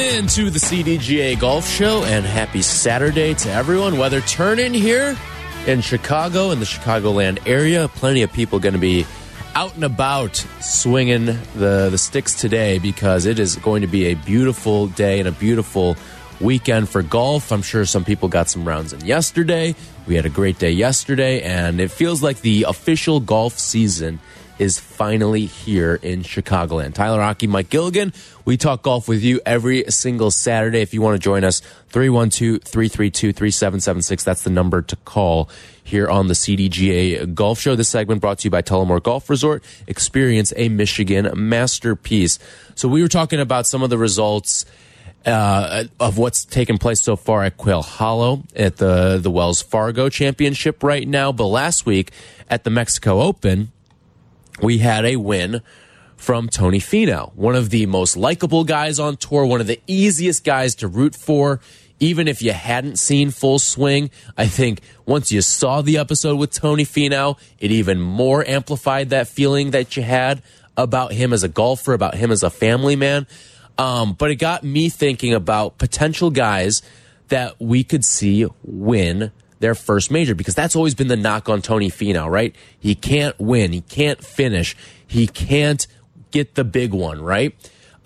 Welcome into the CDGA Golf Show and happy Saturday to everyone. Weather turning here in Chicago in the Chicagoland area. Plenty of people going to be out and about swinging the, the sticks today because it is going to be a beautiful day and a beautiful weekend for golf. I'm sure some people got some rounds in yesterday. We had a great day yesterday, and it feels like the official golf season is finally here in Chicagoland. Tyler Aki, Mike Gilligan. We talk golf with you every single Saturday. If you want to join us, 312 332 3776. That's the number to call here on the CDGA Golf Show. This segment brought to you by Tullymore Golf Resort. Experience a Michigan masterpiece. So we were talking about some of the results uh, of what's taken place so far at Quail Hollow at the the Wells Fargo Championship right now. But last week at the Mexico Open, we had a win from Tony Finau, one of the most likable guys on tour, one of the easiest guys to root for. Even if you hadn't seen Full Swing, I think once you saw the episode with Tony Finau, it even more amplified that feeling that you had about him as a golfer, about him as a family man. Um, but it got me thinking about potential guys that we could see win their first major because that's always been the knock on Tony Finau, right? He can't win, he can't finish, he can't get the big one, right?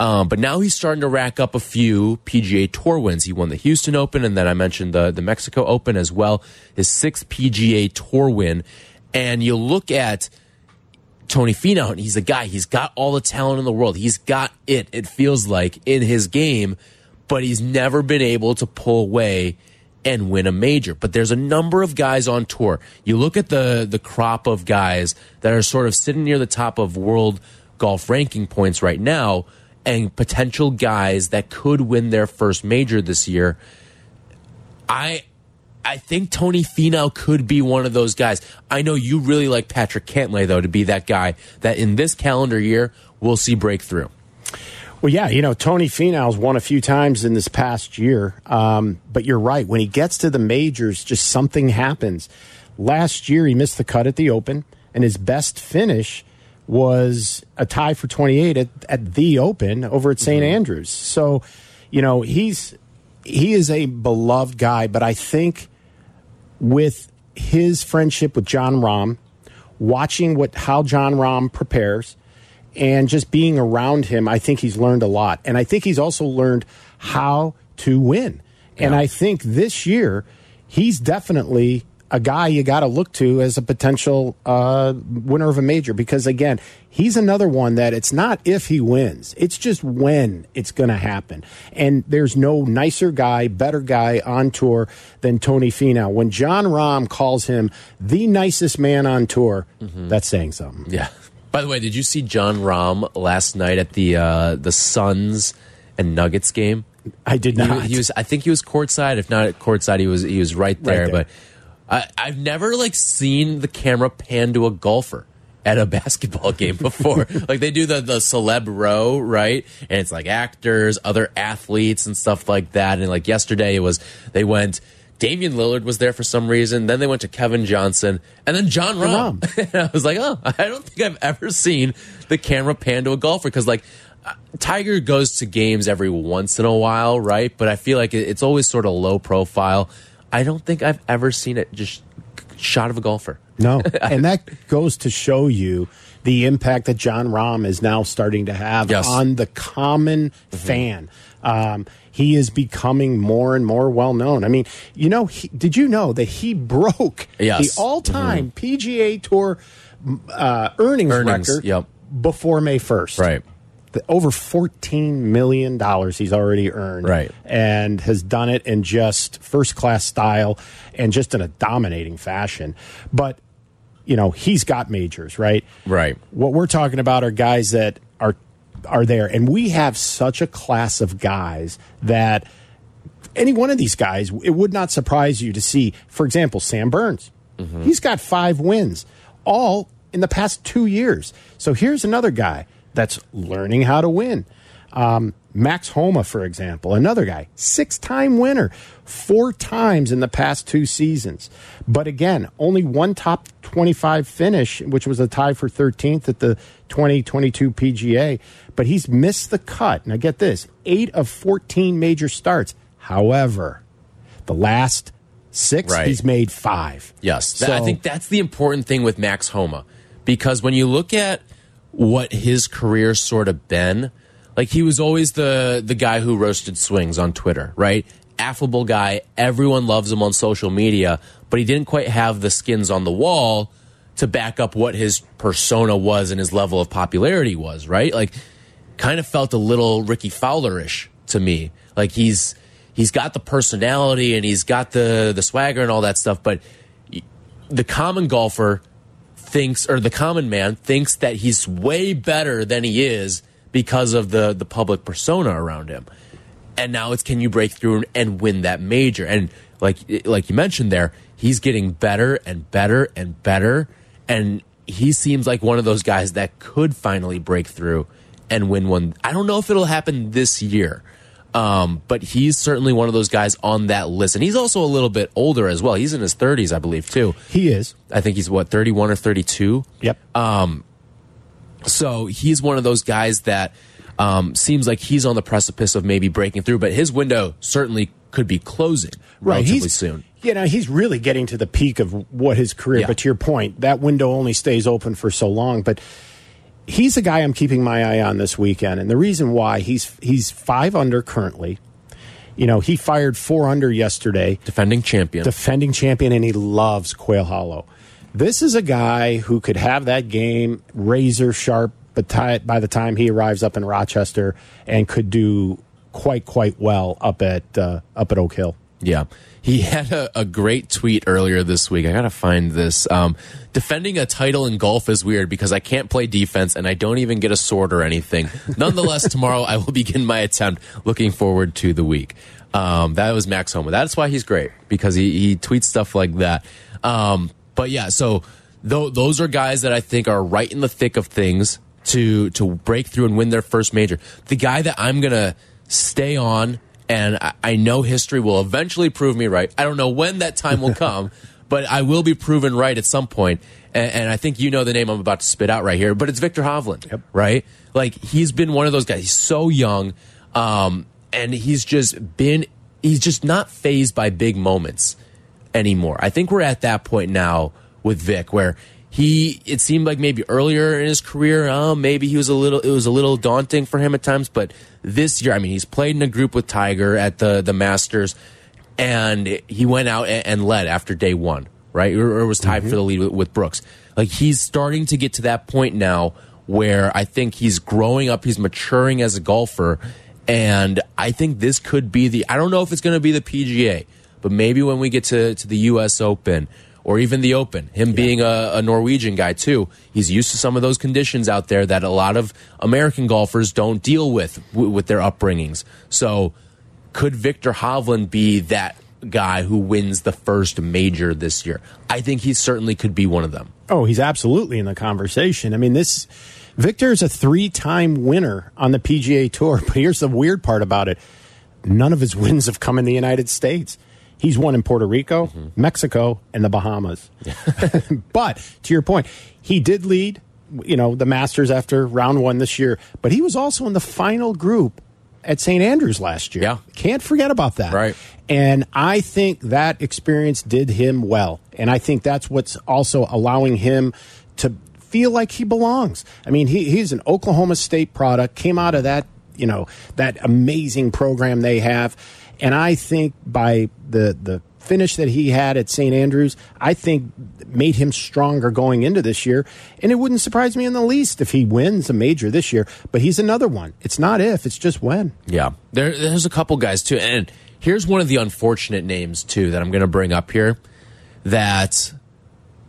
Um, but now he's starting to rack up a few PGA Tour wins. He won the Houston Open, and then I mentioned the the Mexico Open as well. His sixth PGA Tour win, and you look at Tony Finau, and he's a guy. He's got all the talent in the world. He's got it. It feels like in his game, but he's never been able to pull away and win a major. But there's a number of guys on tour. You look at the the crop of guys that are sort of sitting near the top of world golf ranking points right now, and potential guys that could win their first major this year. I I think Tony Finau could be one of those guys. I know you really like Patrick Cantlay though to be that guy that in this calendar year we'll see breakthrough. Well, yeah, you know, Tony Finau's won a few times in this past year. Um, but you're right. When he gets to the majors, just something happens. Last year, he missed the cut at the Open, and his best finish was a tie for 28 at, at the Open over at saint Andrews. So, you know, he's he is a beloved guy, but I think with his friendship with Jon Rahm, watching what how Jon Rahm prepares, and just being around him, I think he's learned a lot. And I think he's also learned how to win. And I think this year, he's definitely a guy you got to look to as a potential uh, winner of a major because, again, he's another one that it's not if he wins, it's just when it's going to happen. And there's no nicer guy, better guy on tour than Tony Finau. When Jon Rahm calls him the nicest man on tour, that's saying something. Yeah. By the way, did you see Jon Rahm last night at the uh, the Suns and Nuggets game? I did not. he was. I think he was courtside. If not at courtside, he was. He was right there. there. But I, I've never like seen the camera pan to a golfer at a basketball game before. like they do the the celeb row, right? And it's like actors, other athletes, and stuff like that. And like yesterday, it was they went. Damian Lillard was there for some reason. Then they went to Kevin Johnson, and then Jon Rahm. and I was like, oh, I don't think I've ever seen the camera pan to a golfer because like. uh, Tiger goes to games every once in a while, right? But I feel like it's always sort of low profile. I don't think I've ever seen it just shot of a golfer. No. and that goes to show you the impact that Jon Rahm is now starting to have Yes. On the common fan. Um, he is becoming more and more well known. I mean, you know, he, did you know that he broke Yes. The all time PGA Tour uh, earnings, Earnings, record yep. before May 1st? the, over fourteen million dollars he's already earned, Right. And has done it in just first class style and just in a dominating fashion. But you know he's got majors, right? Right. What we're talking about are guys that are there, and we have such a class of guys that any one of these guys, it would not surprise you to see, for example, Sam Burns. He's got five wins, all in the past two years. So here's another guy that's learning how to win. Um, Max Homa, for example, another guy, six time winner, four times in the past two seasons. But again, only one top 25 finish, which was a tie for 13th at the 2022 PGA. But he's missed the cut. Now, get this eight of 14 major starts. However, the last six, Right. he's made five. Yes, Th- I think that's the important thing with Max Homa because when you look at what his career sort of been, like he was always the the guy who roasted swings on Twitter, right? Affable guy, everyone loves him on social media, but he didn't quite have the skins on the wall to back up what his persona was and his level of popularity was, right? Like kind of felt a little Rickie Fowlerish to me. Like he's he's got the personality and he's got the the swagger and all that stuff, but the common golfer thinks or the common man thinks that he's way better than he is because of the the public persona around him. And now it's can you break through and, and win that major? And like like you mentioned there, he's getting better and better and better and he seems like one of those guys that could finally break through and win one. I don't know if it'll happen this year. Um, but he's certainly one of those guys on that list. And he's also a little bit older as well. He's in his 30s, I believe, too. He is. I think he's what, 31 or 32? Yep. So he's one of those guys that um, seems like he's on the precipice of maybe breaking through, but his window certainly could be closing relatively he's, soon. You know, he's really getting to the peak of what his career. Yeah. But to your point, that window only stays open for so long. But he's a guy I'm keeping my eye on this weekend, and the reason why he's he's five under currently. You know, he fired four under yesterday, Defending champion. defending champion, and he loves Quail Hollow. This is a guy who could have that game razor sharp but by the time he arrives up in Rochester and could do quite quite well up at uh, up at Oak Hill. Yeah. He had a, a great tweet earlier this week. I got to find this. Um, defending a title in golf is weird because I can't play defense and I don't even get a sword or anything. Nonetheless, tomorrow I will begin my attempt. Looking forward to the week. Um, that was Max Homa. That's why he's great because he, he tweets stuff like that. Um, but yeah, so tho- those are guys that I think are right in the thick of things to to break through and win their first major. The guy that I'm gonna stay on, and I, I know history will eventually prove me right. I don't know when that time will come, but I will be proven right at some point. And, and I think you know the name I'm about to spit out right here, but it's Viktor Hovland, right? Like he's been one of those guys. He's so young, um, and he's just been he's just not phased by big moments anymore. I think we're at that point now with Vic where he it seemed like maybe earlier in his career, uh, maybe he was a little it was a little daunting for him at times, but this year, I mean, he's played in a group with Tiger at the the Masters and he went out and, and led after day 1, right? Or, or was tied for the lead with, with Brooks. Like he's starting to get to that point now where I think he's growing up, he's maturing as a golfer and I think this could be the I don't know if it's going to be the PGA, but maybe when we get to to the US Open or even the Open, him being a, a Norwegian guy too, he's used to some of those conditions out there that a lot of American golfers don't deal with with their upbringings. So, could Viktor Hovland be that guy who wins the first major this year? I think he certainly could be one of them. Oh, he's absolutely in the conversation. I mean, this Victor is a three-time winner on the PGA Tour, but here's the weird part about it: none of his wins have come in the United States. He's won in Puerto Rico, mm-hmm. Mexico, and the Bahamas. but to your point, he did lead, you know, the Masters after round one this year. But he was also in the final group at St. Andrews last year. Yeah. can't forget about that. Right. And I think that experience did him well. And I think that's what's also allowing him to feel like he belongs. I mean, he, he's an Oklahoma State product, came out of that, you know, that amazing program they have. And I think by the, the finish that he had at St. Andrews, I think made him stronger going into this year. And it wouldn't surprise me in the least if he wins a major this year. But he's another one. It's not if, it's just when. Yeah, there, there's a couple guys too, and here's one of the unfortunate names too that I'm going to bring up here that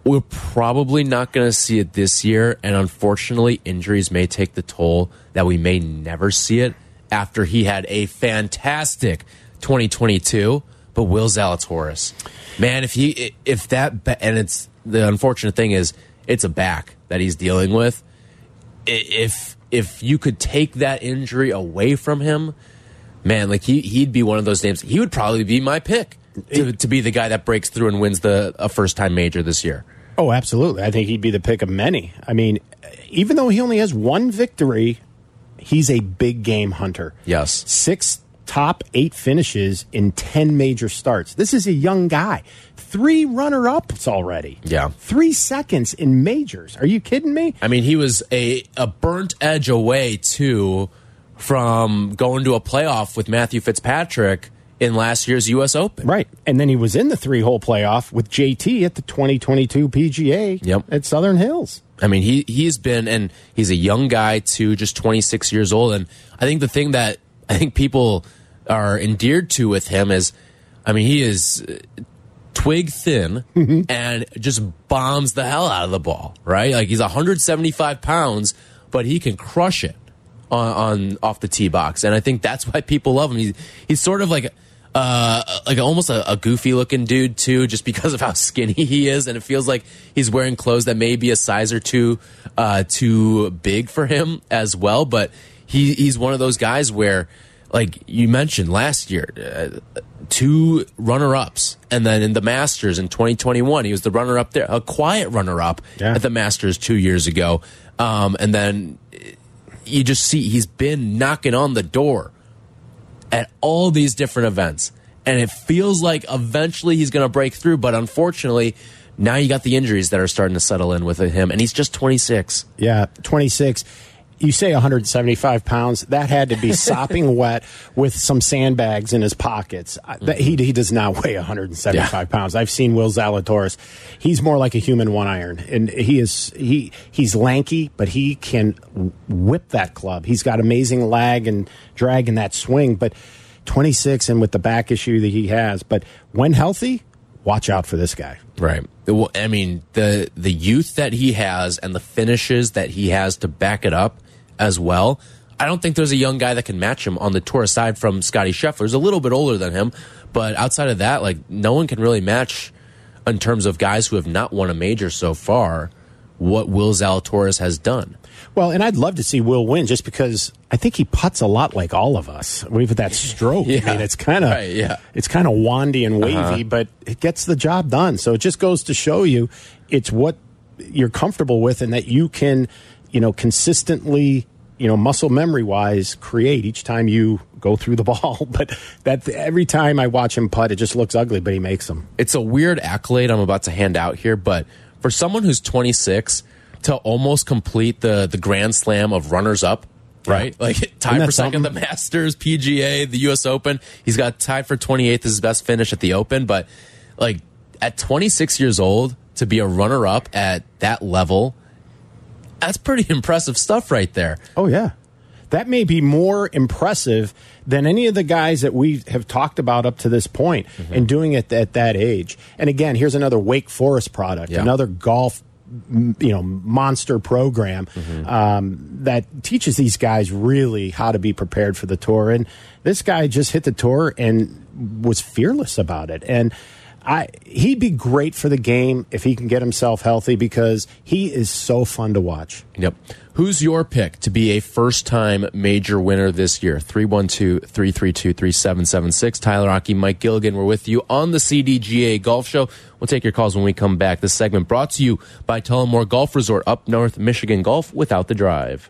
we're probably not going to see it this year, and unfortunately, injuries may take the toll that we may never see it. After he had a fantastic 2022. But Will Zalatoris, man, if he if that and it's the unfortunate thing is it's a back that he's dealing with. If if you could take that injury away from him, man, like he he'd be one of those names. He would probably be my pick to, to be the guy that breaks through and wins the a first time major this year. Oh, absolutely. I think he'd be the pick of many. I mean, even though he only has one victory, he's a big game hunter. Yes. Six top eight finishes in 10 major starts. This is a young guy. Three runner ups already. Yeah. Three seconds in majors. Are you kidding me? I mean, he was a, a burnt edge away too from going to a playoff with Matthew Fitzpatrick in last year's U.S. Open. Right. And then he was in the three hole playoff with JT at the 2022 PGA Yep. at Southern Hills. I mean, he he's been and he's a young guy too, just 26 years old. And I think the thing that I think people are endeared to with him is, I mean, he is uh, twig thin and just bombs the hell out of the ball. Right? Like he's 175 pounds, but he can crush it on, on off the tee box. And I think that's why people love him. He's he's sort of like. Uh, like almost a, a goofy looking dude too, just because of how skinny he is, and it feels like he's wearing clothes that may be a size or two uh, too big for him as well. But he he's one of those guys where, like you mentioned last year, uh, two runner ups, and then in the Masters in 2021, he was the runner up there, a quiet runner up Yeah. at the Masters two years ago, um, and then you just see he's been knocking on the door at all these different events. And it feels like eventually he's going to break through. But unfortunately, now you got the injuries that are starting to settle in with him. And he's just 26. Yeah, 26. You say 175 pounds. That had to be sopping wet with some sandbags in his pockets. I- That, he, mm-hmm. he does not weigh 175 Yeah. pounds. I've seen Will Zalatoris. He's more like a human one iron, and he is he he's lanky, but he can whip that club. He's got amazing lag and drag in that swing. But 26 and with the back issue that he has, but when healthy, watch out for this guy. Right. Well, I mean, the the youth that he has and the finishes that he has to back it up as well. I don't think there's a young guy that can match him on the tour aside from Scottie Scheffler. He's a little bit older than him, but outside of that, like no one can really match in terms of guys who have not won a major so far what Will Zalatoris has done. Well, and I'd love to see Will win just because I think he puts a lot like all of us. We've that stroke. Yeah. I mean, it's kind of Right, yeah. Uh-huh. it's kind of wandy and wavy, but it gets the job done. So it just goes to show you it's what you're comfortable with and that you can, you know, consistently, you know, muscle memory wise create each time you go through the ball. But that every time I watch him putt, it just looks ugly, but he makes them. it's a weird accolade I'm about to hand out here, but for someone who's 26 to almost complete the the Grand Slam of runners up, right? Like tied for second something? the Masters, PGA, the U.S. Open. He's got tied for 28th as his best finish at the Open, but like at 26 years old to be a runner up at that level, that's pretty impressive stuff right there. Oh yeah, that may be more impressive than any of the guys that we have talked about up to this point, Mm-hmm. and doing it at that age. And again, here's another Wake Forest product, Yeah. another golf. You know, monster program Mm-hmm. um, that teaches these guys really how to be prepared for the tour. And this guy just hit the tour and was fearless about it. And I, he'd be great for the game if he can get himself healthy because he is so fun to watch. Yep. Who's your pick to be a first time major winner this year? 312 332 3776. Tyler Aki, Mike Gilligan, we're with you on the CDGA Golf Show. We'll take your calls when we come back. This segment brought to you by Tullymore Golf Resort, up north Michigan Golf without the drive.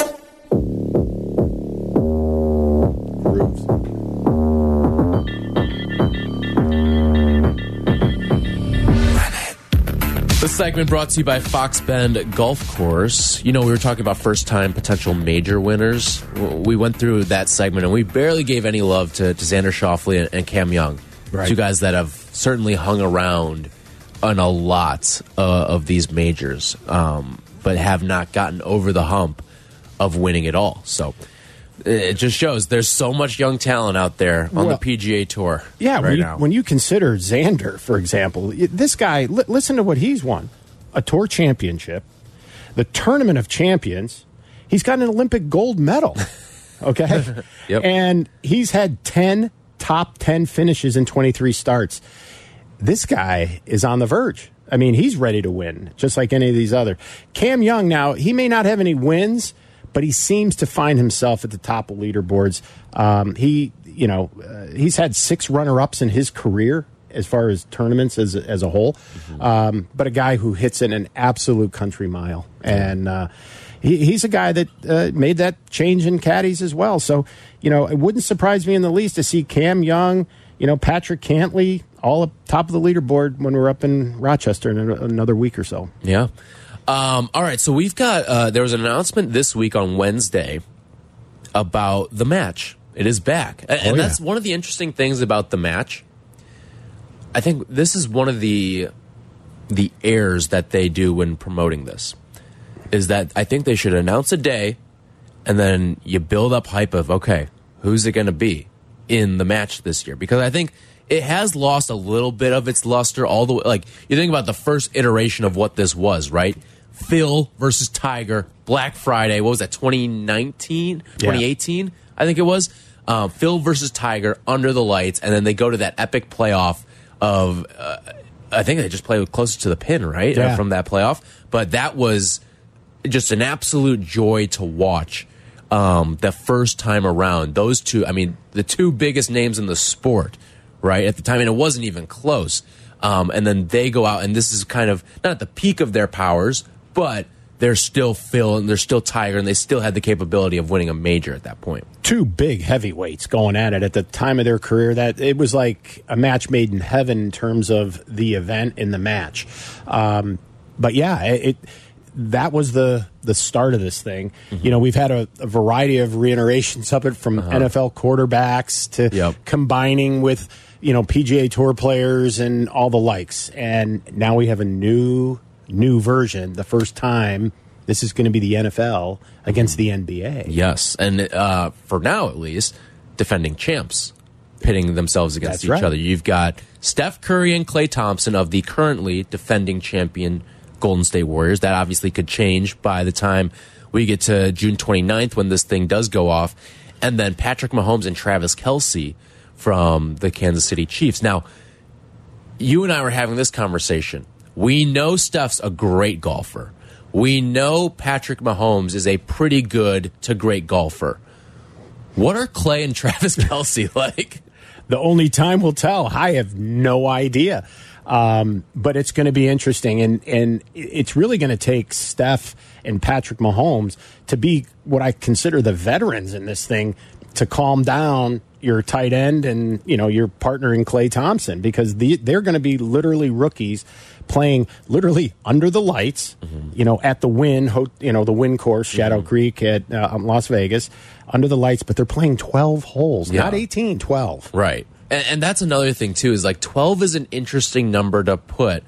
This segment brought to you by Fox Bend Golf Course. You know, we were talking about first time potential major winners. We went through that segment and we barely gave any love to, to Xander Schauffele and, and Cam Young. Right. Two guys that have certainly hung around on a lot uh, of these majors, um, but have not gotten over the hump of winning it all. So it just shows there's so much young talent out there on Well, the PGA Tour. Yeah, right when, you, now. when you consider Xander, for example, this guy, li- listen to what he's won a tour championship, the Tournament of Champions. He's got an Olympic gold medal. Okay. Yep. And he's had 10 top 10 finishes in 23 starts. This guy is on the verge. I mean, he's ready to win, just like any of these other. Cam Young, now, he may not have any wins, but he seems to find himself at the top of leaderboards. Um, he, you know, uh, he's had six runner ups in his career as far as tournaments as, as a whole, um, but a guy who hits in an absolute country mile. And, uh, he, he's a guy that uh, made that change in caddies as well. So, you know, it wouldn't surprise me in the least to see Cam Young, you know, Patrick Cantlay all up top of the leaderboard when we're up in Rochester in another week or so. Yeah. Um, all right. So we've got, uh, there was an announcement this week on Wednesday about the match. It is back. And, and Oh, yeah. that's one of the interesting things about the match. I think this is one of the the errors that they do when promoting this is that I think they should announce a day and then you build up hype of okay, who's it going to be in the match this year? Because I think it has lost a little bit of its luster all the way. Like you think about the first iteration of what this was, right? Phil versus Tiger, Black Friday. What was that? 2019, 2018, I think it was. Um, Phil versus Tiger under the lights, and then they go to that epic playoff of. Uh, I think they just played closest to the pin, right? Yeah. Uh, from that playoff, but that was just an absolute joy to watch um, the first time around. Those two, I mean, the two biggest names in the sport, right, at the time, and it wasn't even close. Um, and then they go out, and this is kind of not at the peak of their powers, but they're still Phil and they're still Tiger, and they still had the capability of winning a major at that point. Two big heavyweights going at it at the time of their career. That it was like a match made in heaven in terms of the event in the match. Um, but yeah, it, it that was the the start of this thing. You know, we've had a, a variety of reiterations of it from NFL quarterbacks to Yep. combining with you know PGA Tour players and all the likes. And now we have a new new version. The first time this is going to be the NFL against the NBA. Yes, and uh, for now at least, defending champs pitting themselves against That's each right. other. You've got Steph Curry and Klay Thompson of the currently defending champion Golden State Warriors. That obviously could change by the time we get to June 29th when this thing does go off. And then Patrick Mahomes and Travis Kelce from the Kansas City Chiefs. Now, you and I were having this conversation. We know Steph's a great golfer. We know Patrick Mahomes is a pretty good to great golfer. What are Klay and Travis Kelce like? The only time will tell. I have no idea. Um, but it's going to be interesting. And, and it's really going to take Steph and Patrick Mahomes to be what I consider the veterans in this thing to calm down your tight end and, you know, your partner in Klay Thompson because the, they're going to be literally rookies playing literally under the lights, you know, at the Wynn, ho- you know, the Wynn course, Shadow Creek at uh, um, Las Vegas, under the lights, but they're playing 12 holes, not Yeah. 18, 12. Right. And, and that's another thing, too, is like 12 is an interesting number to put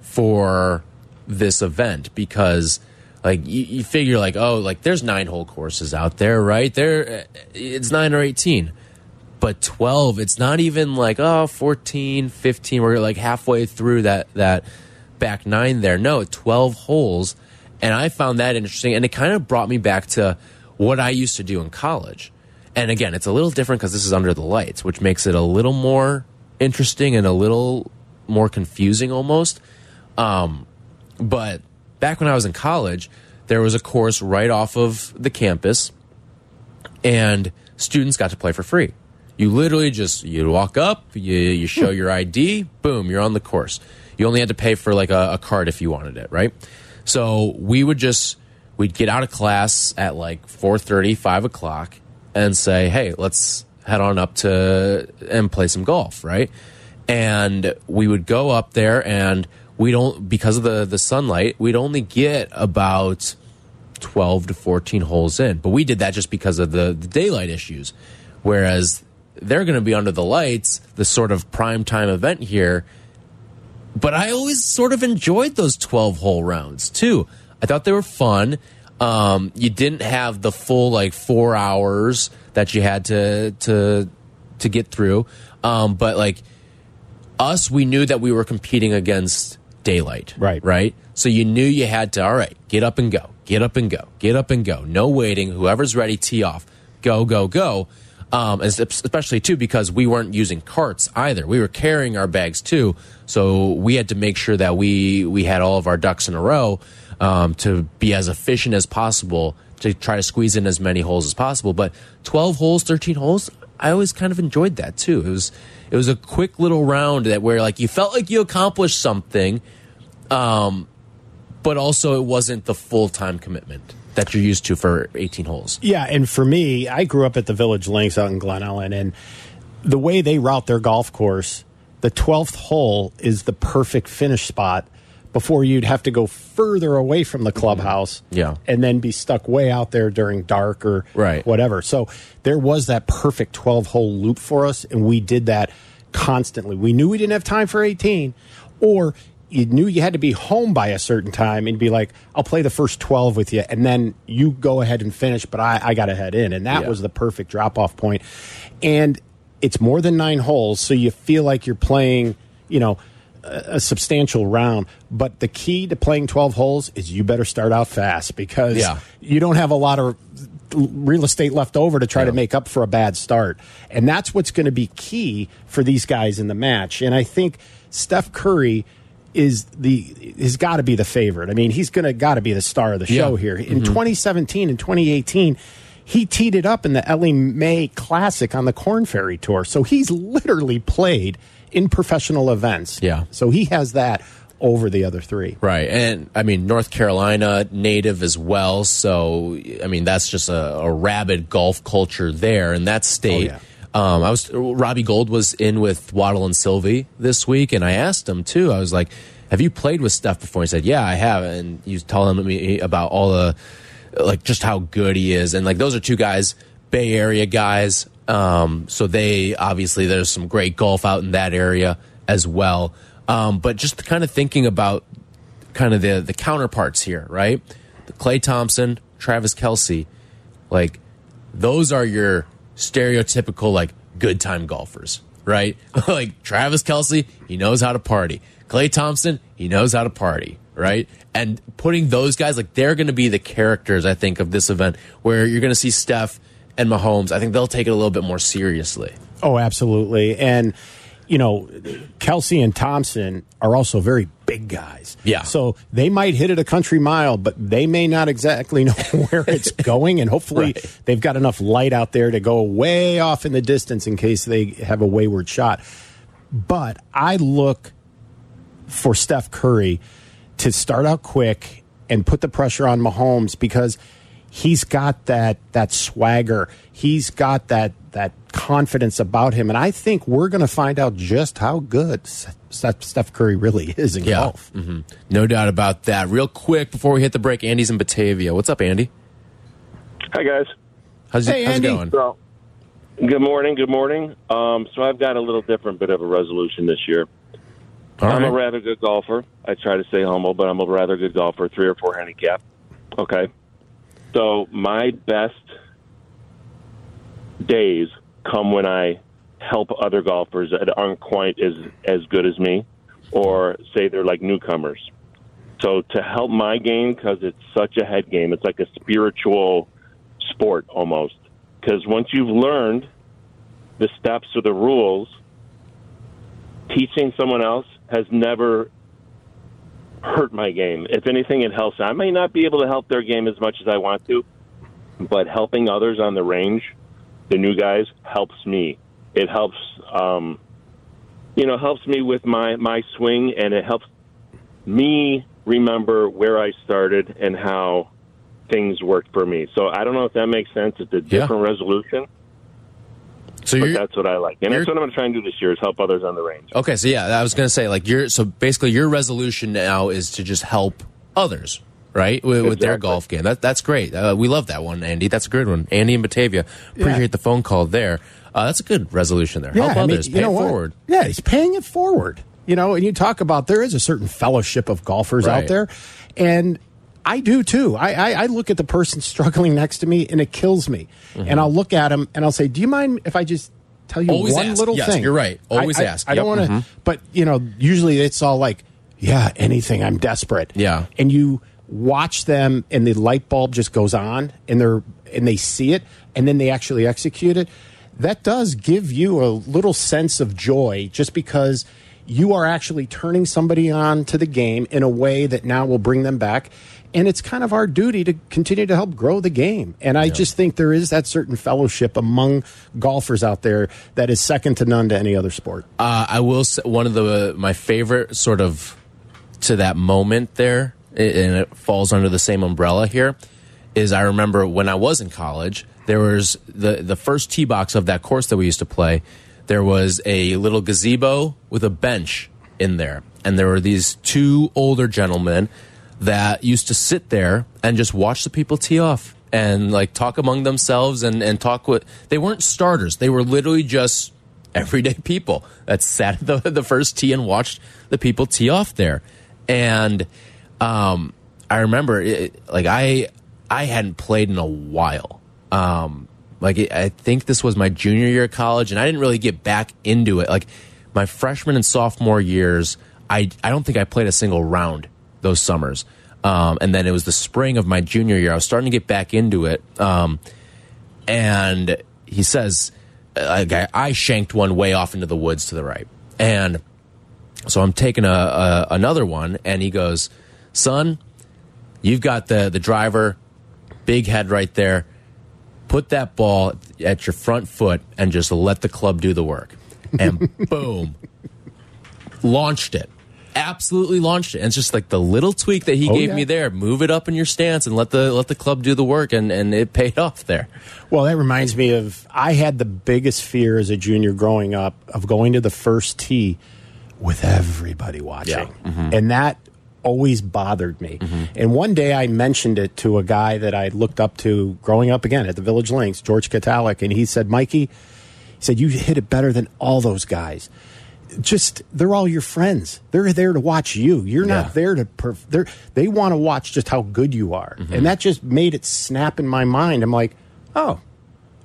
for this event because. Like you, you figure, like oh, like there's nine hole courses out there, right? There, it's nine or eighteen, but 12 it's not even like oh 14 15 we're like halfway through that that back nine there. No 12 holes. And i found that interesting and it kind of brought me back to what i used to do in college. And again it's a little different because this is under the lights which makes it a little more interesting and a little more confusing almost. Um, but back when i was in college there was a course right off of the campus and students got to play for free. You literally just you walk up, you you show hmm. your ID, boom, you're on the course. You only had to pay for like a, a card if you wanted it, right? So we would just we'd get out of class at like 4.30, 5 o'clock and say, hey, let's head on up to and play some golf, right? And we would go up there and we don't because of the the sunlight, we'd only get about 12 to 14 holes in. But we did that just because of the, the daylight issues. Whereas they're going to be under the lights, the sort of prime time event here. But I always sort of enjoyed those 12 hole rounds too. I thought they were fun. Um, you didn't have the full like four hours that you had to to to get through. Um, but like us, we knew that we were competing against daylight. Right. Right. So you knew you had to, all right, get up and go, get up and go, get up and go. No waiting. Whoever's ready, tee off. Go, go, go. Um, especially too because we weren't using carts either. We were carrying our bags too, so we had to make sure that we we had all of our ducks in a row um, to be as efficient as possible to try to squeeze in as many holes as possible. But twelve holes, thirteen holes, I always kind of enjoyed that too. It was it was a quick little round that where like you felt like you accomplished something, um, but also it wasn't the full time commitment that you're used to for 18 holes. Yeah, and for me, I grew up at the Village Links out in Glen Ellyn, and the way they route their golf course, the 12th hole is the perfect finish spot before you'd have to go further away from the clubhouse Yeah. and then be stuck way out there during dark or Right. whatever. So there was that perfect 12 hole loop for us, and we did that constantly. We knew we didn't have time for 18, or you knew you had to be home by a certain time and be like, I'll play the first 12 with you, and then you go ahead and finish, but I, I got to head in. And that Yeah. was the perfect drop off point. And it's more than nine holes, so you feel like you're playing, you know, a substantial round. But the key to playing 12 holes is you better start out fast because Yeah. you don't have a lot of real estate left over to try to make up for a bad start. And that's what's going to be key for these guys in the match. And I think Steph Curry is the has got to be the favorite. I mean, he's going to got to be the star of the show Yeah. here. In mm-hmm. 2017 and 2018, he teed it up in the Ellie Mae Classic on the Corn Ferry Tour. So he's literally played in professional events. Yeah. So he has that over the other three. Right. And I mean, North Carolina native as well. So, I mean, that's just a, a rabid golf culture there in that state. Oh, yeah. Um, I was Robbie Gould was in with Waddle and Silvy this week, and I asked him too. I was like, "Have you played with Steph before?" He said, "Yeah, I have." And he was telling me about all the like just how good he is, and like those are two guys, Bay Area guys. Um, so they obviously there's some great golf out in that area as well. Um, but just kind of thinking about kind of the the counterparts here, right? The Klay Thompson, Travis Kelce, like those are your stereotypical like good time golfers, right? like Travis Kelce, he knows how to party. Klay Thompson, he knows how to party, right? And putting those guys like they're going to be the characters, I think, of this event where you're going to see Steph and Mahomes. I think they'll take it a little bit more seriously. Oh, absolutely. And, you know, Kelce and Thompson are also very big guys. Yeah. So they might hit it a country mile, but they may not exactly know where it's going. And hopefully Right. they've got enough light out there to go way off in the distance in case they have a wayward shot. But I look for Steph Curry to start out quick and put the pressure on Mahomes because he's got that that swagger. He's got that that confidence about him, and I think we're going to find out just how good Steph Steph Curry really is in golf. hmm No doubt about that. Real quick before we hit the break, Andy's in Batavia. What's up, Andy? Hi guys. How's, it- Hey, how's it Andy. going? So, good morning. Good morning. Um, so I've got a little different bit of a resolution this year. All I'm a rather good golfer. I try to stay humble, but I'm a rather good golfer. Three or four handicap. Okay. So my best days come when I help other golfers that aren't quite as as good as me, or say they're like newcomers. So to help my game, because it's such a head game, it's like a spiritual sport almost. Because once you've learned the steps or the rules, teaching someone else has never hurt my game. If anything, it helps. I may not be able to help their game as much as I want to, but helping others on the range, the new guys, helps me. It helps, um, you know, helps me with my my swing, and it helps me remember where I started and how things worked for me. So I don't know if that makes sense. It's a Yeah. different resolution, So but that's what I like, and that's what I'm going to try and do this year is help others on the range. okay. So yeah, I was gonna say like you're so basically your resolution now is to just help others, right, with, with their golf game. That that's great. Uh, we love that one, Andy. That's a good one, Andy and Batavia. Appreciate the phone call there. Uh, that's a good resolution there. help I mean, others, you pay know it what? forward. Yeah, he's paying it forward. You know, and you talk about there is a certain fellowship of golfers Right. out there, and I do too. I, I, I look at the person struggling next to me and it kills me. Mm-hmm. And I'll look at him and I'll say, "Do you mind if I just tell you Always one ask. little Yes, thing?" you're right. Always I, ask. I, don't Yep. Mm-hmm. want to, but you know, usually it's all like, "Yeah, anything. I'm desperate." Yeah. and you watch them, and the light bulb just goes on, and they're and they see it, and then they actually execute it. That does give you a little sense of joy, just because you are actually turning somebody on to the game in a way that now will bring them back. And it's kind of our duty to continue to help grow the game. And I just think there is that certain fellowship among golfers out there that is second to none to any other sport. Uh, I will say one of the my favorite sort of to that moment there, and it falls under the same umbrella here. Is I remember when I was in college, there was the the first tee box of that course that we used to play. There was a little gazebo with a bench in there, and there were these two older gentlemen that used to sit there and just watch the people tee off and like talk among themselves and and talk with. They weren't starters; they were literally just everyday people that sat at the, the first tee and watched the people tee off there. And um, I remember, it, like I I hadn't played in a while. Um, like it, I think this was my junior year of college, and I didn't really get back into it. Like my freshman and sophomore years, I I don't think I played a single round those summers. Um, and then it was the spring of my junior year. I was starting to get back into it. Um, and he says, I, I shanked one way off into the woods to the right. And so I'm taking a, a another one, and he goes, "Son, you've got the the driver, big head right there. Put that ball at your front foot and just let the club do the work." And boom, launched it. Absolutely launched it. And it's just like the little tweak that he Oh, gave yeah. me there. Move it up in your stance and let the let the club do the work, and and it paid off there. Well, that reminds me of I had the biggest fear as a junior growing up of going to the first tee with everybody watching. Mm-hmm. And that always bothered me. Mm-hmm. And one day I mentioned it to a guy that I looked up to growing up again at the Village Links, George Katalik, and he said, Mikey, he said, You hit it better than all those guys. Just they're all your friends. They're there to watch you. You're Yeah. not there to. Perf- they're, they want to watch just how good you are, mm-hmm. and that just made it snap in my mind. I'm like, oh,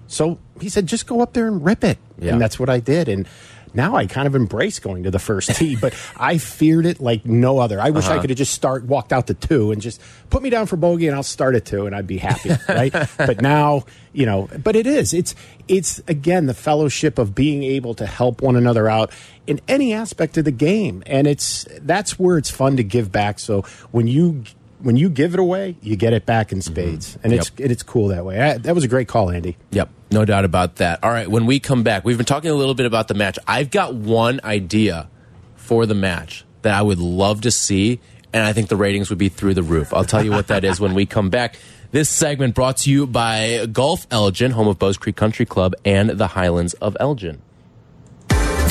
so he said, just go up there and rip it. Yeah. And that's what I did. And now I kind of embrace going to the first tee, but I feared it like no other. I wish I uh-huh. could have just start walked out to two and just put me down for bogey and I'll start at two and I'd be happy, right? but now, you know, but it is. It's it's again the fellowship of being able to help one another out in any aspect of the game. And it's that's where it's fun to give back. So when you when you give it away, you get it back in mm-hmm. spades, and it's Yep. it's cool that way. I, that was a great call, Andy. Yep, no doubt about that. All right, when we come back, we've been talking a little bit about the match. I've got one idea for the match that I would love to see, and I think the ratings would be through the roof. I'll tell you what that is when we come back. This segment brought to you by Golf Elgin, home of Bowes Creek Country Club and the Highlands of Elgin.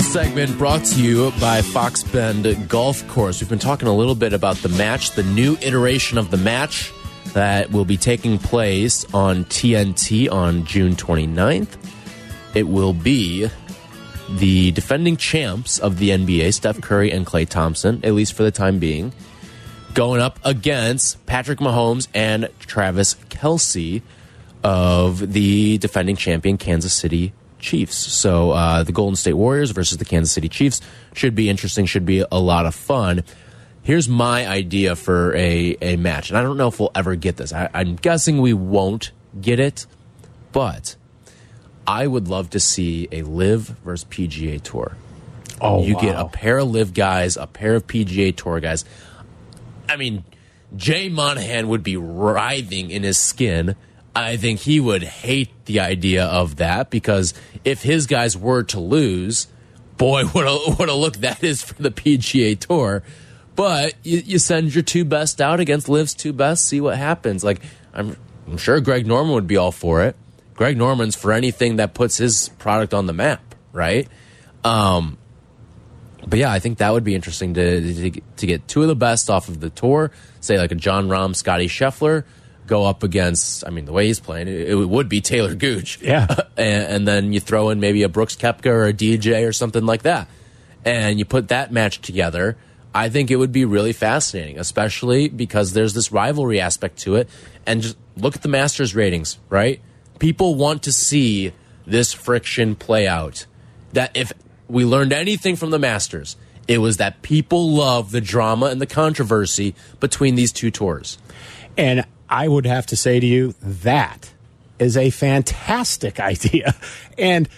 Segment brought to you by Fox Bend Golf Course. We've been talking a little bit about the match, the new iteration of the match that will be taking place on TNT on June 29th. It will be the defending champs of the NBA, Steph Curry and Klay Thompson, at least for the time being, going up against Patrick Mahomes and Travis Kelce of the defending champion Kansas City Chiefs. So uh, the Golden State Warriors versus the Kansas City Chiefs should be interesting, should be a lot of fun. Here's my idea for a, a match, and I don't know if we'll ever get this. I, I'm guessing we won't get it, but I would love to see a LIV versus PGA Tour. Oh, you get a pair of LIV guys, a pair of PGA Tour guys. I mean, Jay Monahan would be writhing in his skin I think he would hate the idea of that because if his guys were to lose, boy, what a what a look that is for the PGA Tour. But you, you send your two best out against Liv's two best, see what happens. Like I'm, I'm sure Greg Norman would be all for it. Greg Norman's for anything that puts his product on the map, right? Um, but yeah, I think that would be interesting to, to to get two of the best off of the tour. Say like a Jon Rahm, Scottie Scheffler, go up against. I mean, the way he's playing, it, it would be Talor Gooch. Yeah, and, and, then you throw in maybe a Brooks Koepka or a DJ or something like that, and you put that match together. I think it would be really fascinating, especially because there's this rivalry aspect to it. And just look at the Masters ratings, right? People want to see this friction play out. That if we learned anything from the Masters, it was that people love the drama and the controversy between these two tours. And I would have to say to you, that is a fantastic idea. And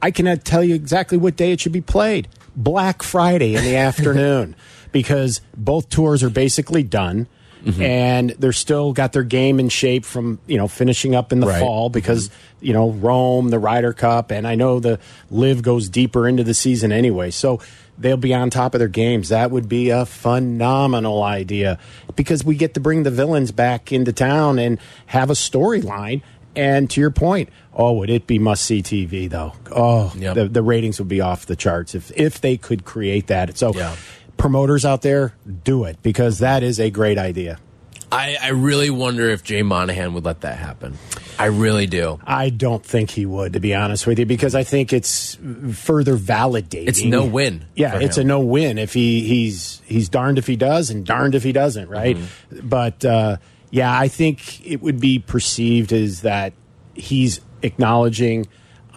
I cannot tell you exactly what day it should be played. Black Friday in the afternoon, because both tours are basically done. Mm -hmm. and they're still got their game in shape from you know finishing up in the right. fall because mm -hmm. you know Rome, the Ryder Cup, and I know the LIV goes deeper into the season anyway, so they'll be on top of their games. That would be a phenomenal idea because we get to bring the villains back into town and have a storyline. And to your point, oh, would it be must see TV though? Oh, yep. the, the ratings would be off the charts if if they could create that. So. Yeah promoters out there, do it because that is a great idea. I, I, really wonder if Jay Monahan would let that happen. I really do. I don't think he would, to be honest with you, because I think it's further validating. It's no win. Yeah, it's him. a no win. If he he's he's darned if he does, and darned if he doesn't, right? Mm -hmm. But uh, yeah, I think it would be perceived as that he's acknowledging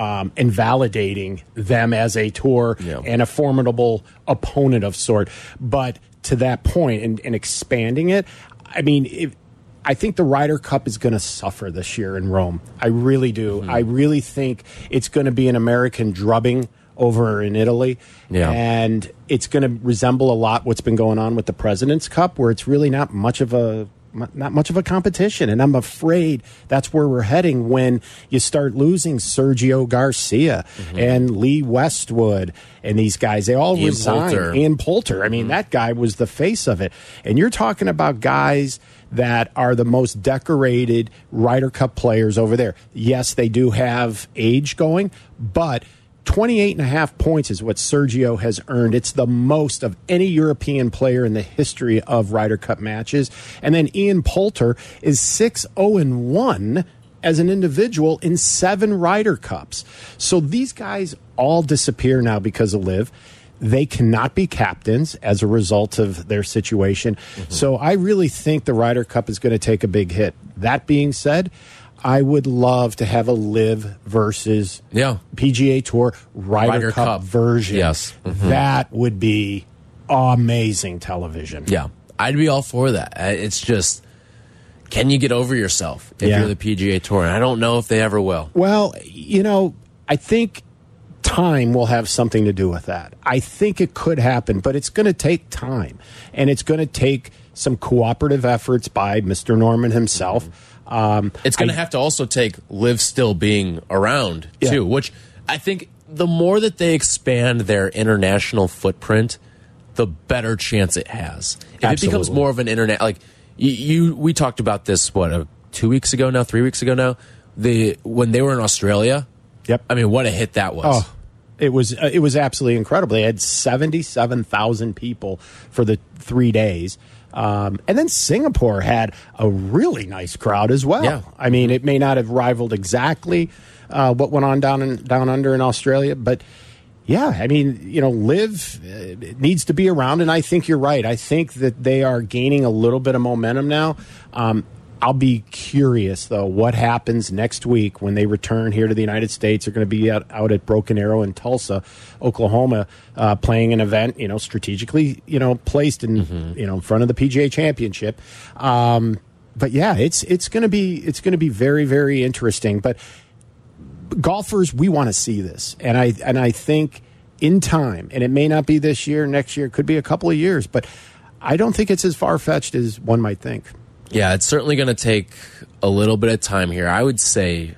um, invalidating them as a tour yeah. and a formidable opponent of sort. But to that point and, and expanding it, I mean, if, I think the Ryder Cup is going to suffer this year in Rome. I really do. Mm -hmm. I really think it's going to be an American drubbing over in Italy. Yeah. And it's going to resemble a lot what's been going on with the President's Cup, where it's really not much of a not much of a competition. And I'm afraid that's where we're heading when you start losing Sergio Garcia mm-hmm. and Lee Westwood and these guys. They all Ian resigned. Poulter. Ian Poulter. I mean, mm-hmm. that guy was the face of it. And you're talking about guys that are the most decorated Ryder Cup players over there. Yes, they do have age going, but – 28 and a half points is what Sergio has earned. It's the most of any European player in the history of Ryder Cup matches. And then Ian Poulter is 6 0 and 1 as an individual in seven Ryder Cups. So these guys all disappear now because of LIV. They cannot be captains as a result of their situation. Mm -hmm. So I really think the Ryder Cup is going to take a big hit. That being said, I would love to have a LIV versus yeah. PGA Tour Ryder, Ryder Cup, Cup, version. Yes, mm -hmm. that would be amazing television. Yeah, I'd be all for that. It's just, can you get over yourself if yeah. you're the PGA Tour? And I don't know if they ever will. Well, you know, I think time will have something to do with that. I think it could happen, but it's going to take time, and it's going to take some cooperative efforts by Mr. Norman himself. Mm -hmm um, it's going to have to also take LIV still being around yeah. too, which I think the more that they expand their international footprint, the better chance it has. If Absolutely. it becomes more of an internet, like you, you, we talked about this what uh, two weeks ago now, three weeks ago now. The when they were in Australia, yep. I mean, what a hit that was. Oh, it was uh, it was absolutely incredible. They had seventy seven thousand people for the three days. Um, and then Singapore had a really nice crowd as well. Yeah. I mean, it may not have rivaled exactly uh, what went on down in, down under in Australia, but yeah, I mean, you know, LIV uh, needs to be around, and I think you're right. I think that they are gaining a little bit of momentum now. Um, I'll be curious though what happens next week when they return here to the United States. They're going to be out, out at Broken Arrow in Tulsa, Oklahoma, uh, playing an event you know strategically you know placed in mm-hmm. you know in front of the PGA Championship. Um, but yeah, it's it's going to be it's going to be very very interesting. But golfers, we want to see this, and I and I think in time, and it may not be this year, next year, it could be a couple of years, but I don't think it's as far fetched as one might think. Yeah, it's certainly going to take a little bit of time here. I would say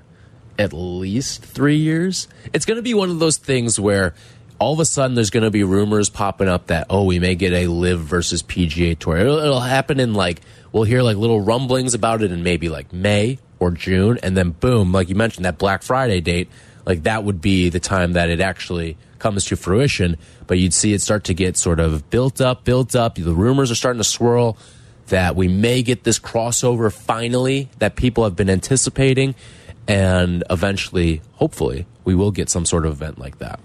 at least three years. It's going to be one of those things where all of a sudden there's going to be rumors popping up that oh we may get a LIV versus PGA tour. It'll, it'll happen in like we'll hear like little rumblings about it in maybe like May or June, and then boom, like you mentioned that Black Friday date, like that would be the time that it actually comes to fruition. But you'd see it start to get sort of built up, built up. The rumors are starting to swirl that we may get this crossover finally that people have been anticipating and eventually, hopefully, we will get some sort of event like that.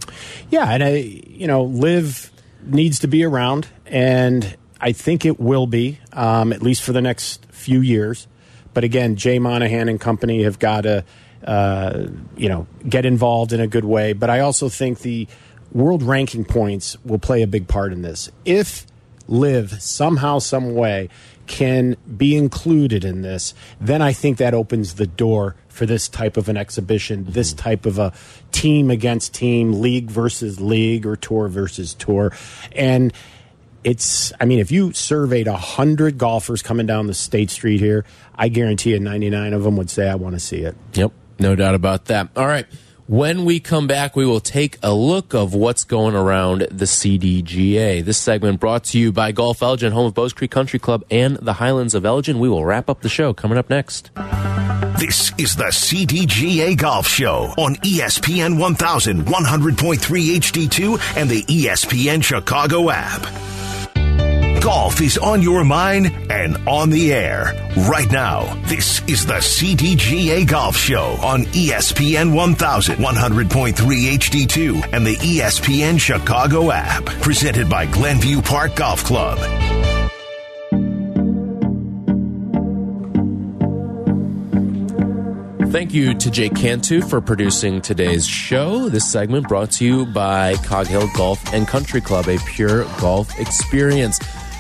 Yeah, and I, you know, LIV needs to be around, and I think it will be, um, at least for the next few years. But again, Jay Monahan and company have got to, uh, you know, get involved in a good way. But I also think the world ranking points will play a big part in this. If LIV somehow, some way can be included in this, then I think that opens the door for this type of an exhibition, mm-hmm. this type of a team against team, league versus league, or tour versus tour. And it's, I mean, if you surveyed 100 golfers coming down the state street here, I guarantee you 99 of them would say, I want to see it. Yep, no doubt about that. All right. When we come back, we will take a look of what's going around the CDGA. This segment brought to you by Golf Elgin, home of Bowes Creek Country Club and the Highlands of Elgin. We will wrap up the show coming up next. This is the CDGA Golf Show on ESPN 1100.3 HD2 and the ESPN Chicago app. Golf is on your mind and on the air right now. This is the CDGA Golf Show on ESPN 1100.3 HD2 and the ESPN Chicago app. Presented by Glenview Park Golf Club. Thank you to Jake Cantu for producing today's show. This segment brought to you by Cog Hill Golf and Country Club, a pure golf experience.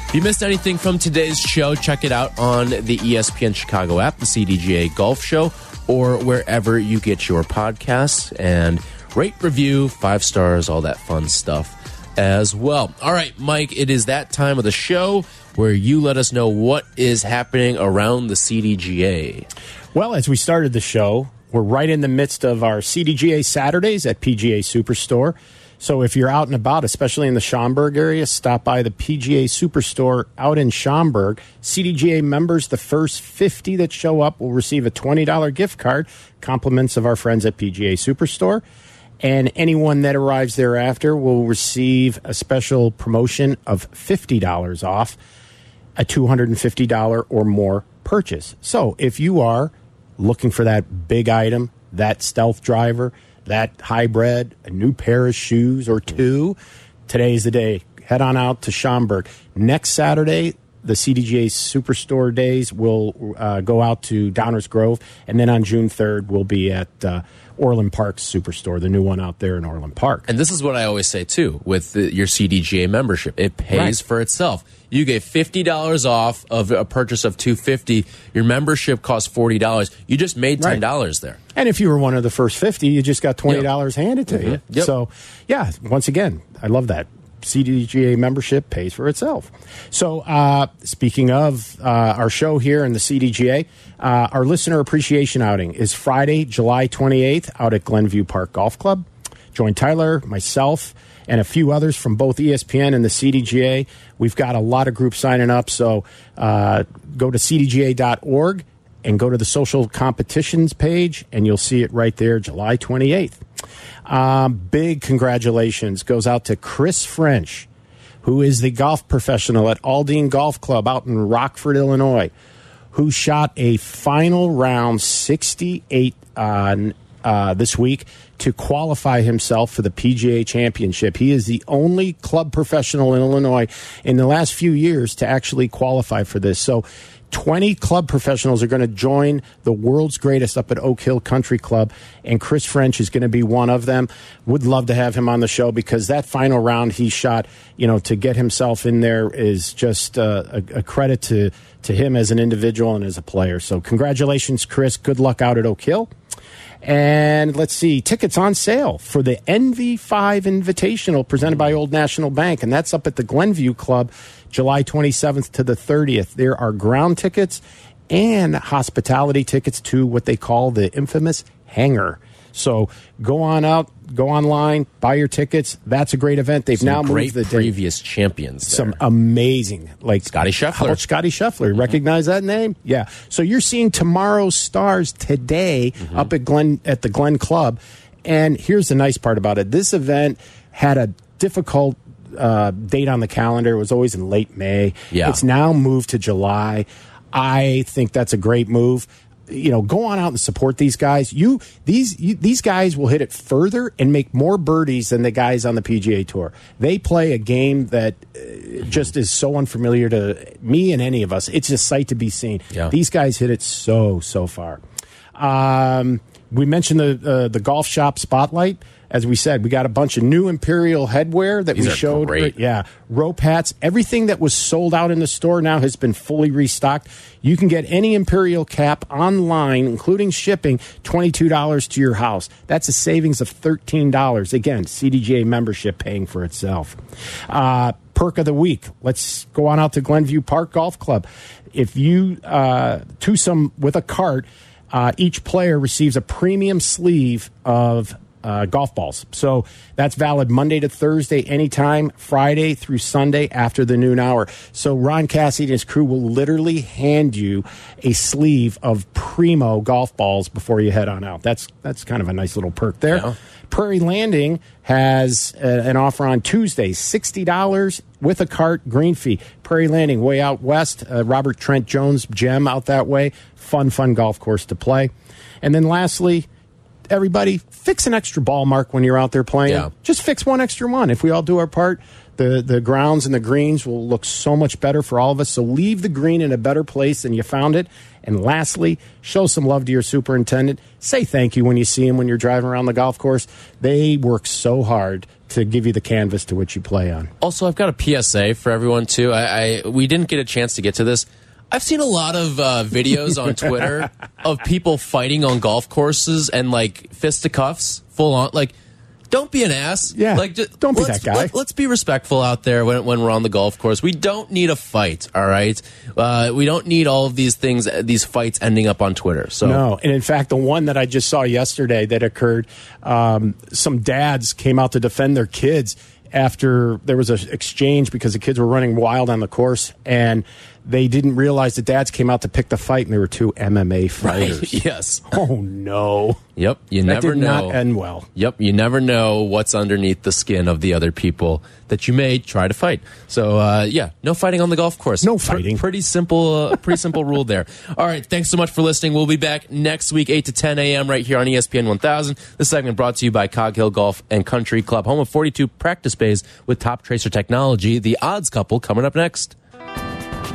If you missed anything from today's show, check it out on the ESPN Chicago app, the CDGA Golf Show, or wherever you get your podcasts. And rate, review, five stars, all that fun stuff as well. All right, Mike, it is that time of the show where you let us know what is happening around the CDGA. Well, as we started the show, we're right in the midst of our CDGA Saturdays at PGA Superstore. So if you're out and about, especially in the Schaumburg area, stop by the PGA Superstore out in Schaumburg. CDGA members, the first 50 that show up will receive a $20 gift card, compliments of our friends at PGA Superstore. And anyone that arrives thereafter will receive a special promotion of $50 off a $250 or more purchase. So if you are looking for that big item, that stealth driver, that hybrid, a new pair of shoes or two, today's the day. Head on out to Schaumburg. Next Saturday, the CDGA Superstore days will uh, go out to Downers Grove, and then on June 3rd, we'll be at uh, Orland Park Superstore, the new one out there in Orland Park. And this is what I always say too with the, your CDGA membership. It pays right. for itself. You get fifty dollars off of a purchase of two fifty. Your membership costs forty dollars. You just made ten dollars right. there. And if you were one of the first fifty, you just got twenty dollars yep. handed to mm -hmm. you. Yep. So, yeah, once again, I love that. CDGA membership pays for itself. So, uh, speaking of uh, our show here in the CDGA, uh, our listener appreciation outing is Friday, July 28th, out at Glenview Park Golf Club. Join Tyler, myself, and a few others from both ESPN and the CDGA. We've got a lot of groups signing up, so uh, go to cdga.org and go to the social competitions page, and you'll see it right there, July 28th. Um, big congratulations goes out to Chris French, who is the golf professional at Aldeen Golf Club out in Rockford, Illinois, who shot a final round 68 uh, uh, this week to qualify himself for the PGA Championship. He is the only club professional in Illinois in the last few years to actually qualify for this. So 20 club professionals are going to join the world's greatest up at Oak Hill Country Club, and Chris French is going to be one of them. Would love to have him on the show because that final round he shot, you know, to get himself in there is just uh, a, a, credit to, to him as an individual and as a player. So, congratulations, Chris. Good luck out at Oak Hill. And let's see, tickets on sale for the NV5 Invitational presented by Old National Bank, and that's up at the Glenview Club, July 27th to the 30th. There are ground tickets and hospitality tickets to what they call the infamous hangar. So go on out, go online, buy your tickets. That's a great event. They've Some now moved the previous champions. Some amazing, like Scottie Scheffler. How about Scottie Scheffler? Recognize that name? Yeah. So you're seeing tomorrow's stars today up at Glen at the Glen Club, and here's the nice part about it: this event had a difficult uh, date on the calendar. It was always in late May. Yeah. It's now moved to July. I think that's a great move. You know, go on out and support these guys. You these you, these guys will hit it further and make more birdies than the guys on the PGA Tour. They play a game that uh, just is so unfamiliar to me and any of us. It's a sight to be seen. Yeah. These guys hit it so so far. Um, we mentioned the uh, the golf shop spotlight. As we said, we got a bunch of new Imperial headwear that These we showed. great. Yeah, rope hats. Everything that was sold out in the store now has been fully restocked. You can get any Imperial cap online, including shipping, $22 to your house. That's a savings of $13. Again, CDGA membership paying for itself. Uh, perk of the week. Let's go on out to Glenview Park Golf Club. If you uh, to some with a cart, uh, each player receives a premium sleeve of uh, golf balls. So that's valid Monday to Thursday, anytime, Friday through Sunday after the noon hour. So Ron Cassidy and his crew will literally hand you a sleeve of primo golf balls before you head on out. That's that's kind of a nice little perk there. Yeah. Prairie Landing has uh, an offer on Tuesday, sixty dollars with a cart, green fee. Prairie Landing, way out west, uh, Robert Trent Jones gem out that way. Fun, fun golf course to play. And then lastly, everybody fix an extra ball mark when you're out there playing. Yeah. Just fix one extra one. If we all do our part, the the grounds and the greens will look so much better for all of us. So leave the green in a better place than you found it. And lastly, show some love to your superintendent. Say thank you when you see him when you're driving around the golf course. They work so hard to give you the canvas to which you play on. Also, I've got a PSA for everyone too. I, I we didn't get a chance to get to this. I've seen a lot of uh, videos on Twitter of people fighting on golf courses and like fisticuffs, full on. Like, don't be an ass. Yeah, like just, don't be let's- that guy. Let, us be respectful out there when when we're on the golf course. We don't need a fight. All right, uh, we don't need all of these things, these fights ending up on Twitter. So No, and in fact, the one that I just saw yesterday that occurred, um, some dads came out to defend their kids after there was an exchange because the kids were running wild on the course, and they didn't realize the dads came out to pick the fight, and they were two MMA fighters. yes, Oh no! yep. You That never did know. not end well. Yep, you never know what's underneath the skin of the other people that you may try to fight. So, uh, yeah, no fighting on the golf course. No fighting. pretty simple, uh, pretty simple rule there. All right, thanks so much for listening. We'll be back next week, eight to ten a.m. right here on ESPN 1000. This segment brought to you by Cog Hill Golf and Country Club, home of 42 practice bays with top tracer technology. The Odds Couple coming up next.